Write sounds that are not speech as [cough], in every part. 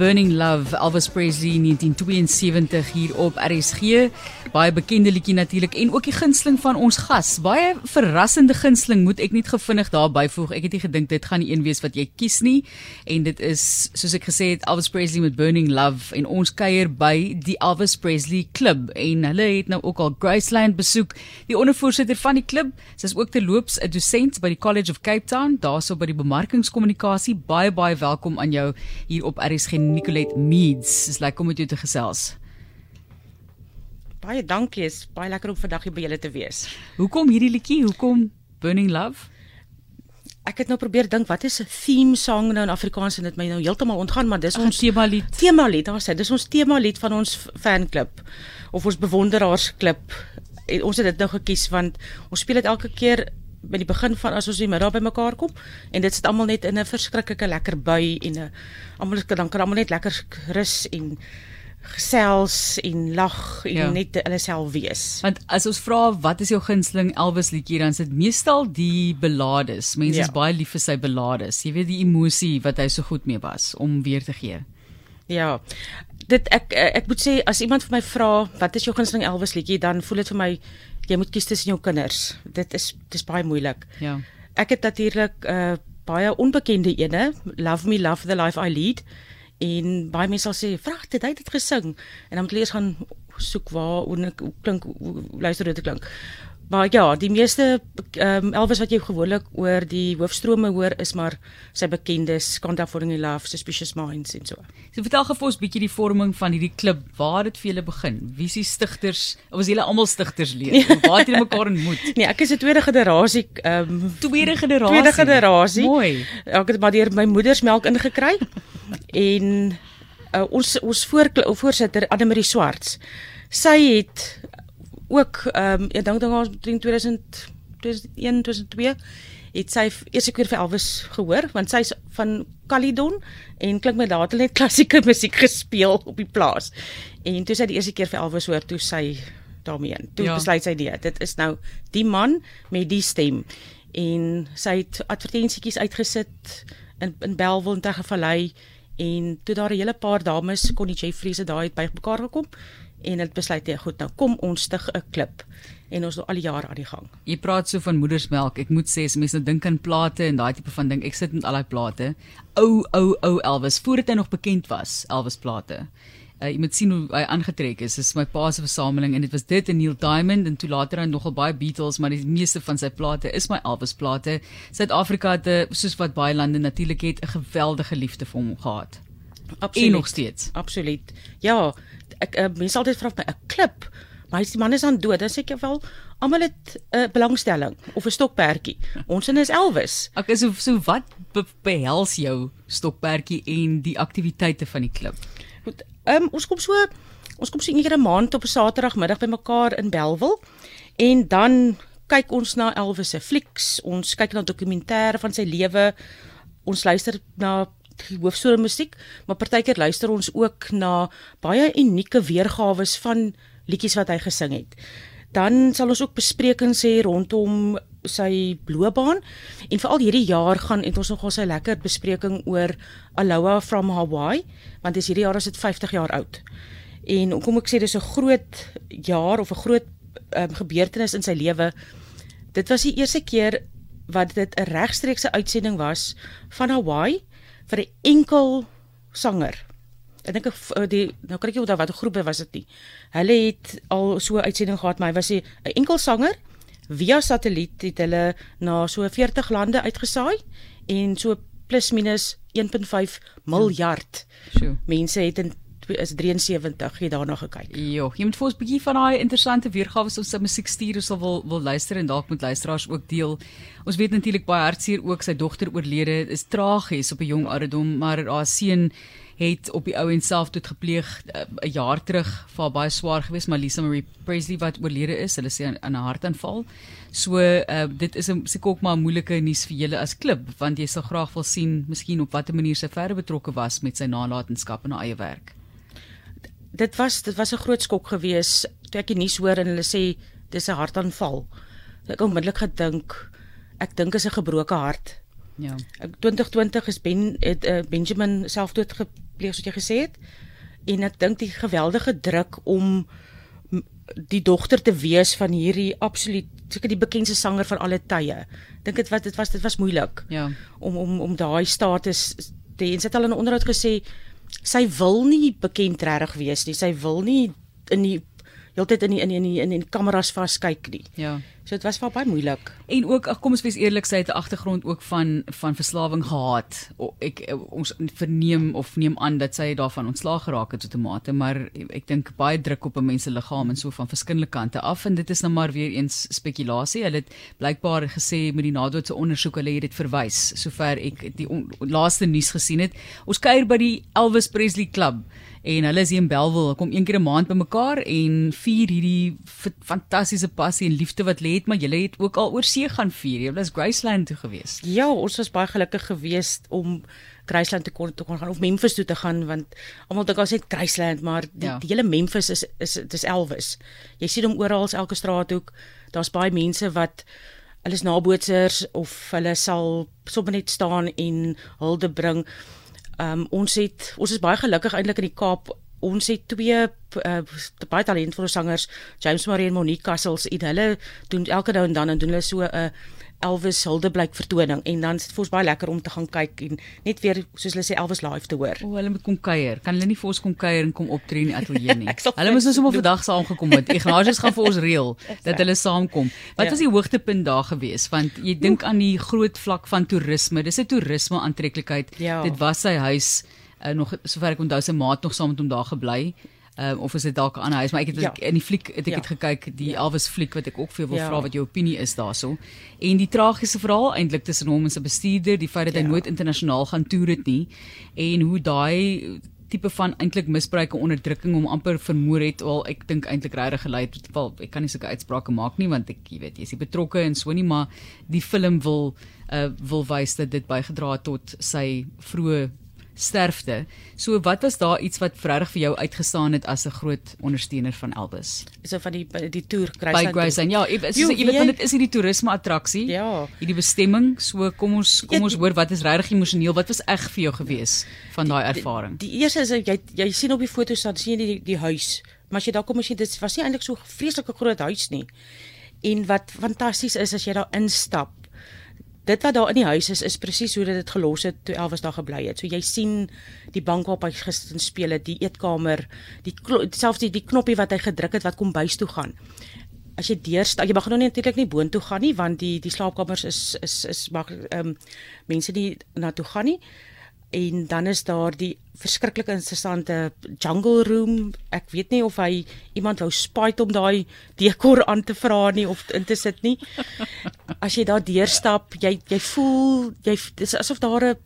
Burning Love, Elvis Presley 1972 hier op RSG. Baie bekende liedjie natuurlik en ook die gunsteling van ons gas. Baie verrassende gunsteling moet ek net gevindig daar byvoeg. Ek het nie gedink dit gaan die een wees wat jy kies nie. En dit is soos ek gesê het Elvis Presley met Burning Love en ons kuier by die Elvis Presley Klub en hulle het nou ook al Graceland besoek. Die ondervoorsitter van die klub, sy is ook terloops 'n dosent by die College of Cape Town, daarso by die bemarkingskommunikasie. Baie baie welkom aan jou hier op RSG Nicolet Meads. Dis lekker om met jou te gesels. Baie dankie, is baie lekker om vandag hier by julle te wees. Hoekom hierdie liedjie? Hoekom Burning Love? Ek het nou probeer dink wat is 'n theme song nou in Afrikaans en dit my nou heeltemal ontgaan, maar dis Ach, ons tema lied. tema lied, daar sê, dis ons tema lied van ons fanklub of ons bewonderaarsklub. En ons het dit nou gekies want ons speel dit elke keer by die begin van as ons die middag bymekaar kom en dit sit almal net in 'n verskriklike lekker bui en 'n almal dan kan almal net lekker rus en gesels en lag en Ja. net hulle self wees. Want as ons vra wat is jou gunsteling Elvis liedjie dan is dit meestal die ballades. Mense Ja. is baie lief vir sy ballades. Jy weet die emosie wat hy so goed mee was om weer te gee. Ja. Dit ek ek moet sê as iemand vir my vra wat is jou gunsteling Elvis liedjie dan voel dit vir my jy moet kies tussen jou kinders. Dit is dis baie moeilik. Ja. Ek het natuurlik 'n uh, baie onbekende ene, Love Me Love the Life I Lead. En baie mense sal sê, "Vrag, dit hy het gesing." En dan moet jy eers gaan soek waar hoe klink hoe luister dit klink. Maar ja, die meeste ehm um, Elvis wat jy gewoonlik oor die hoofstrome hoor is maar sy bekendes, Can't Help Falling in Love, Suspicious Minds en so. So vertel gou vir ons bietjie die vorming van hierdie klub. Waar het dit vir julle begin? Wie is die stigters? Of is julle almal stigters leer? Waar het julle mekaar ontmoet? Nee, ek is 'n tweede generasie ehm um, Tweede generasie. tweede generasie. Mooi. Ek het maar deur my moeder se melk ingekry. en uh, ons ons voor, voorsitter Annelie Swarts. Sy het ook ehm um, ek dink dan ons in 2000 2001 2002 het sy eerste keer vir Elvis gehoor want sy's van Caledon en klink my daar het hulle net klassieke [laughs] musiek gespeel op die plaas. En toe sy die eerste keer vir Elvis hoor, toe sy daarmee in. Toe Ja. ja. besluit sy nee, dit is nou die man met die stem. En sy het advertensietjies uitgesit in in Belwel en Tegevallei en toe daar 'n hele paar dames Connie Jeffries het daai by mekaar gekom en het besluit nee, goed, nou kom ons stig 'n klub en ons is al die jare aan die gang. Jy praat so van moedersmelk. Ek moet sê as mense nou dink aan plate en daai tipe van ding, ek sit met al daai plate. Ou ou ou Elvis voordat hy nog bekend was, Elvis plate. Uh, jy moet sien hoe hy aangetrek is. Dis my pa se versameling en dit was dit en Neil Diamond en toe later dan nogal baie Beatles, maar die meeste van sy plate is my Elvis plate. Suid-Afrika het 'n soos wat baie lande natuurlik het 'n geweldige liefde vir hom gehad. En nog steeds. Absoluut. Ja, ek uh, mense altyd vra my 'n klip, maar as die man is aan dood, dan sê ek wel almal het 'n uh, belangstelling of 'n stokperdjie. Ons een is Elvis. Okay, so so wat be behels jou stokperdjie en die aktiwiteite van die klub? Goed. Ehm um, ons kom so ons kom so een keer 'n maand op 'n Saterdagmiddag bymekaar in Belwel en dan kyk ons na Elvis se flieks, ons kyk na dokumentêre van sy lewe. Ons luister na die hoofstroom musiek, maar partykeer luister ons ook na baie unieke weergawe van liedjies wat hy gesing het. Dan sal ons ook besprekings hê rondom sy loopbaan en veral hierdie jaar gaan het ons nogal sy lekker bespreking oor Aloha from Hawaii want dis hierdie jaar is dit 50 jaar oud. En hoekom ek sê dis 'n groot jaar of 'n groot um, gebeurtenis in sy lewe. Dit was die eerste keer wat dit 'n regstreekse uitsending was van Hawaii vir 'n enkel sanger. Ek dink eh, die nou kan ek nie onthou watter groep dit was dit nie. Hulle het al so 'n uitsending gehad, maar hy was 'n enkel sanger via satelliet het hulle na so 40 lande uitgesaai en so plus minus 1.5 miljard Sjoe. mense het in is 73 het daarna gekyk. Jo, jy moet vir ons 'n bietjie van daai interessante weergawe van sy musiek stuur, ons sal wil wil luister en dalk met luisteraars ook deel. Ons weet natuurlik baie hartseer ook sy dogter oorlede. Is tragies op 'n jong ouderdom, maar haar seun het op die ou en selfdood gepleeg uh, 'n jaar terug vir haar baie swaar geweest, maar Lisa Marie Presley wat oorlede is, hulle sê aan, 'n hartaanval. So uh, dit is 'n seker ook maar 'n moeilike nuus vir julle as klub, want jy sal graag wil sien miskien op watter manier sy verder betrokke was met sy nalatenskap en haar eie werk. Dit was dit was 'n groot skok geweest toe ek die nuus hoor en hulle sê dis 'n hartaanval. Ek onmiddellik gedink ek dink is 'n gebroke hart. Ja. 2020 is Ben het uh, Benjamin selfdood gepleeg soos jy gesê het. En ek dink die geweldige druk om die dogter te wees van hierdie absoluut seker die bekendste sanger van alle tye. Dink dit wat dit was dit was moeilik. Ja. Om om om daai status te en sy het al in 'n onderhoud gesê sy wil nie bekend regtig wees nie. Sy wil nie in die heeltyd in die, in die, in die, in die kameras vaskyk nie. Ja. So dit was vir baie moeilik. En ook ag kom ons wees eerlik, sy het 'n agtergrond ook van van verslawing gehad. O, ek ons verneem of neem aan dat sy daarvan ontslaag geraak het outomate, maar ek dink baie druk op 'n mens se liggaam en so van verskillende kante af en dit is nou maar weer eens spekulasie. Hulle het blykbaar gesê met die nadoetse ondersoek hulle het dit verwys sover ek die on, laaste nuus gesien het. Ons kuier by die Elvis Presley Club en hulle is hier in Belwel. Kom een keer 'n maand bymekaar en vier hierdie fantastiese passie en liefde wat lê het, maar julle het ook al oor see gaan vier. Julle was Graceland toe gewees. Ja, ons was baie gelukkig geweest om Graceland te kon te kon gaan of Memphis toe te gaan want almal dink as dit Graceland, maar die, ja. die hele Memphis is is dit is Elvis. Jy sien hom oral, elke straathoek. Daar's baie mense wat hulle is nabootsers of hulle sal sommer net staan en hulde bring. Ehm um, ons het ons is baie gelukkig eintlik in die Kaap. Ons het twee uh, baie talentvolle sangers, James Marie en Monique Castles. Hulle doen elke nou en dan en doen hulle so 'n uh, Elvis Hildeblyk vertoning en dan is dit vir ons baie lekker om te gaan kyk en net weer soos hulle sê Elvis live te hoor. O, hulle moet kom kuier. Kan hulle nie vir ons kom kuier en kom optree in die ateljee [laughs] nie? hulle moes nou sommer [laughs] vandag saamgekom het. Ignatius gaan vir ons reël [laughs] dat hulle saamkom. Wat ja. was die hoogtepunt daar gewees? Want jy dink aan die groot vlak van toerisme. Dis 'n toerisme aantreklikheid. Ja. Dit was sy huis uh, nog sover ek onthou sy maat nog saam met hom daar gebly um, of is dit dalk 'n ander huis maar ek het ja. in die fliek het ek ja. het gekyk die ja. Elvis fliek wat ek ook vir jou wil ja. vra wat jou opinie is daaroor en die tragiese verhaal eintlik tussen hom en sy bestuurder die feit dat ja. hy nooit internasionaal gaan toer het nie en hoe daai tipe van eintlik misbruik en onderdrukking hom amper vermoor het al ek dink eintlik regtig gelei het wel ek kan nie sulke uitsprake maak nie want ek jy weet jy is betrokke en so nie maar die film wil uh, wil wys dat dit bygedra het tot sy vroeë sterfte. So wat was daar iets wat regtig vir jou uitgestaan het as 'n groot ondersteuner van Elvis? So van die die toer Graceland. By Graceland. Ja, sê jy weet want dit is hierdie toerisme attraksie. Ja. Hierdie bestemming. So kom ons kom ons hoor wat is regtig emosioneel? Wat was eg vir jou gewees van daai ervaring? Die, die, die eerste is jy jy sien op die foto's dan sien jy die die huis. Maar as jy daar kom as jy dit was nie eintlik so vreeslike groot huis nie. En wat fantasties is as jy daar instap dit wat daar in die huis is is presies hoe dit gelos het toe Elvis daar gebly het. So jy sien die bank waarop hy gister speel het, die eetkamer, die selfs die, die knoppie wat hy gedruk het wat kom bys toe gaan. As jy deurstap, jy mag nou natuurlik nie boontoe gaan nie want die die slaapkamers is is is mag ehm um, mense nie na toe gaan nie en dan is daar die verskriklik interessante jungle room. Ek weet nie of hy iemand wou spite om daai dekor aan te vra nie of in te sit nie. As jy daar deurstap, jy jy voel jy dis asof daar 'n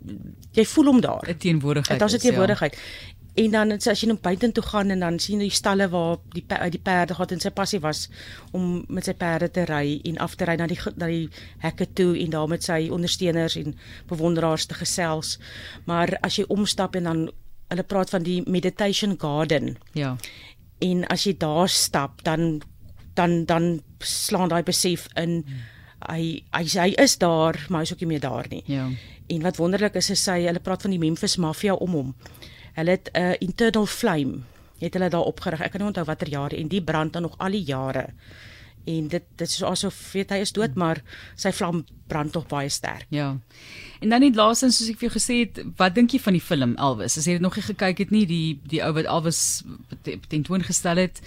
jy voel hom daar. 'n Teenwoordigheid. Daar's 'n teenwoordigheid. Ja. En dan as jy nou buite toe gaan en dan sien jy die stalle waar die die perde gehad en sy passie was om met sy perde te ry en af te ry na die na die hekke toe en daar met sy ondersteuners en bewonderaars te gesels. Maar as jy omstap en dan hulle praat van die meditation garden. Ja. En as jy daar stap dan dan dan slaan daai besef in hy hy hy is daar maar hy's ook nie meer daar nie. Ja. En wat wonderlik is is sy hulle praat van die Memphis Mafia om hom. Hulle het 'n uh, internal flame het hulle daar opgerig. Ek kan nie onthou watter jaar en die brand dan nog al die jare. En dit dit is asof weet hy is dood, maar sy vlam brand nog baie sterk. Ja. En dan net laasens soos ek vir jou gesê het, wat dink jy van die film Elvis? As jy dit nog nie gekyk het nie, die die ou wat Elvis tentoongestel het,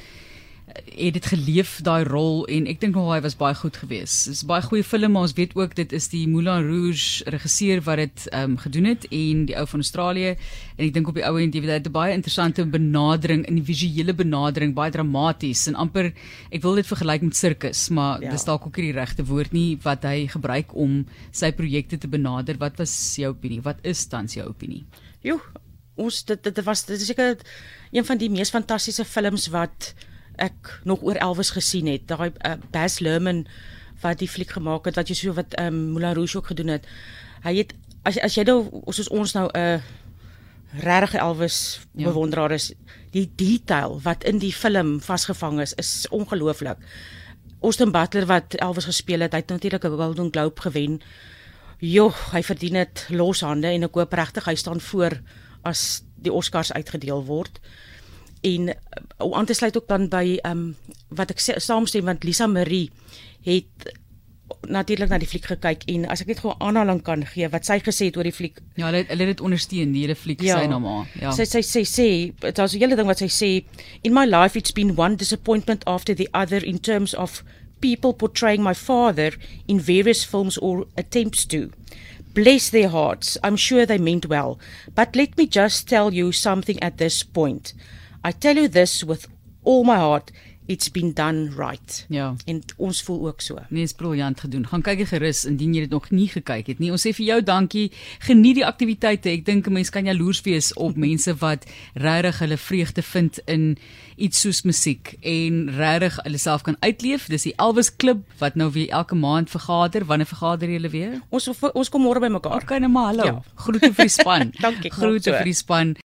het dit geleef daai rol en ek dink nog hy was baie goed geweest. Dis baie goeie film maar ons weet ook dit is die Moulin Rouge regisseur wat dit ehm um, gedoen het en die ou van Australië en ek dink op die ou en jy weet hy het 'n baie interessante benadering in die visuele benadering, baie dramaties en amper ek wil dit vergelyk met sirkus, maar ja. dis dalk ook nie die regte woord nie wat hy gebruik om sy projekte te benader. Wat was jou opinie? Wat is dan jou opinie? Jo, ons dit dit was dit is seker een van die mees fantastiese films wat ek nog oor Elvis gesien het. Daai uh, Bas Lerman wat die fliek gemaak het wat jy so wat ehm um, Moulin Rouge ook gedoen het. Hy het as as jy nou soos ons nou 'n uh, regte Elvis ja. bewonderaar is, die detail wat in die film vasgevang is, is ongelooflik. Austin Butler wat Elvis gespeel het, hy het natuurlik 'n Golden Globe gewen. Joh, hy verdien dit loshande en ek hoop regtig hy staan voor as die Oscars uitgedeel word. En uh, om aan te sluit ook dan by ehm um, wat ek saamstem want Lisa Marie het natuurlik na die fliek gekyk en as ek net gou 'n aanhaling kan gee wat sy gesê het oor die fliek. Ja, hulle hulle het dit ondersteun, die hele fliek ja, sy na maar. Ja. Sy sy sê sê was 'n hele ding wat sy sê in my life it's been one disappointment after the other in terms of people portraying my father in various films or attempts to. Bless their hearts. I'm sure they meant well. But let me just tell you something at this point. I tell you this with all my heart it's been done right. Ja. En ons voel ook so. Nee, is briljant gedoen. Gaan kyk gerus indien jy dit nog nie gekyk het nie. Ons sê vir jou dankie. Geniet die aktiwiteite. Ek dink 'n mens kan jaloers wees op [laughs] mense wat regtig hulle vreugde vind in iets soos musiek en regtig hulle self kan uitleef. Dis die Elvis Klub wat nou weer elke maand vergader. Wanneer vergader julle weer? Ons ons kom môre by mekaar. Okay, nou maar hallo. Ja. Groete vir die span. [laughs] dankie. Groete vir die span.